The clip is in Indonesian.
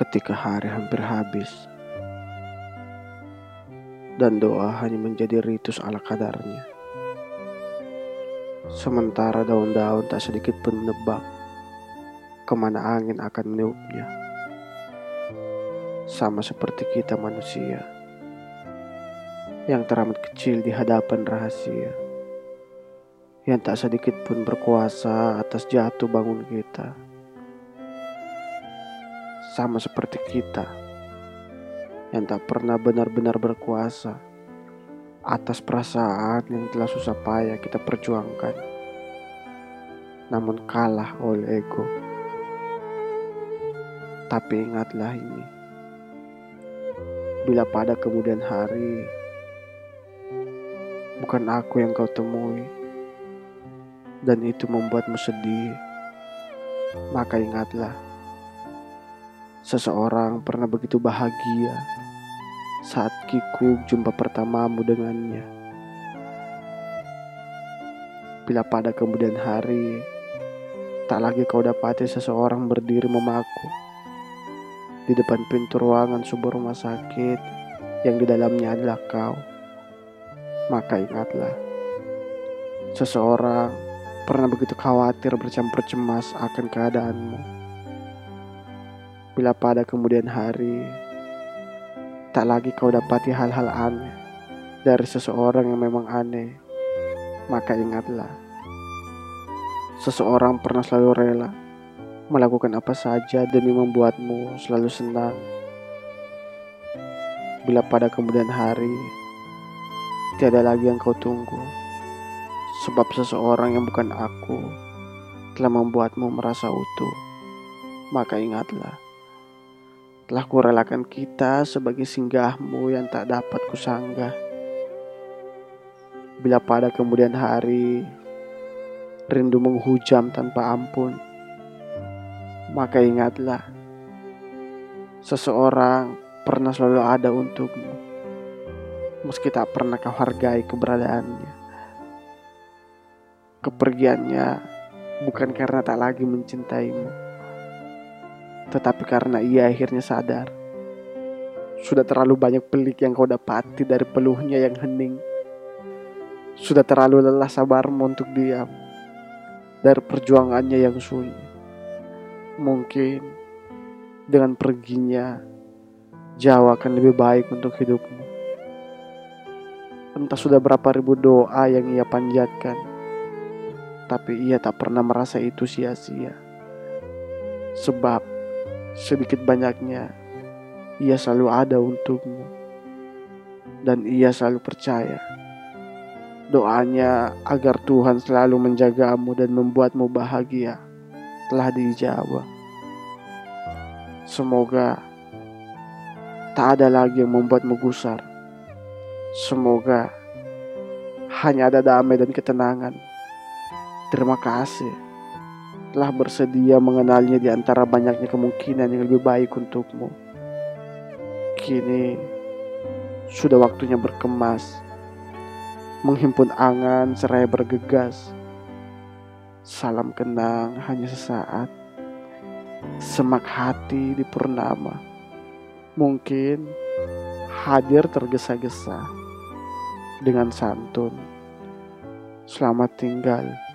ketika hari hampir habis dan doa hanya menjadi ritus ala kadarnya. Sementara daun-daun tak sedikit pun menebak ke mana angin akan meniupnya. Sama seperti kita manusia yang teramat kecil di hadapan rahasia. Yang tak sedikit pun berkuasa atas jatuh bangun kita sama seperti kita yang tak pernah benar-benar berkuasa atas perasaan yang telah susah payah kita perjuangkan, namun kalah oleh ego. Tapi ingatlah ini, bila pada kemudian hari bukan aku yang kau temui, dan itu membuatmu sedih, maka ingatlah Seseorang pernah begitu bahagia saat Kiku jumpa pertamamu dengannya. Bila pada kemudian hari, tak lagi kau dapati seseorang berdiri memaku di depan pintu ruangan sebuah rumah sakit yang di dalamnya adalah kau. Maka ingatlah, seseorang pernah begitu khawatir bercampur cemas akan keadaanmu bila pada kemudian hari tak lagi kau dapati hal-hal aneh dari seseorang yang memang aneh, maka ingatlah, seseorang pernah selalu rela melakukan apa saja demi membuatmu selalu senang. Bila pada kemudian hari tiada lagi yang kau tunggu, sebab seseorang yang bukan aku telah membuatmu merasa utuh, maka ingatlah telah kurelakan kita sebagai singgahmu yang tak dapat kusanggah. Bila pada kemudian hari rindu menghujam tanpa ampun, maka ingatlah seseorang pernah selalu ada untukmu, meski tak pernah kau hargai keberadaannya. Kepergiannya bukan karena tak lagi mencintaimu tetapi karena ia akhirnya sadar, sudah terlalu banyak pelik yang kau dapati dari peluhnya yang hening. Sudah terlalu lelah sabarmu untuk diam dari perjuangannya yang sunyi. Mungkin dengan perginya, Jawa akan lebih baik untuk hidupmu. Entah sudah berapa ribu doa yang ia panjatkan, tapi ia tak pernah merasa itu sia-sia. Sebab sedikit banyaknya ia selalu ada untukmu dan ia selalu percaya doanya agar Tuhan selalu menjagamu dan membuatmu bahagia telah dijawab. Semoga tak ada lagi yang membuatmu gusar. Semoga hanya ada damai dan ketenangan. Terima kasih telah bersedia mengenalnya di antara banyaknya kemungkinan yang lebih baik untukmu. Kini sudah waktunya berkemas, menghimpun angan seraya bergegas. Salam kenang hanya sesaat, semak hati di purnama. Mungkin hadir tergesa-gesa dengan santun. Selamat tinggal.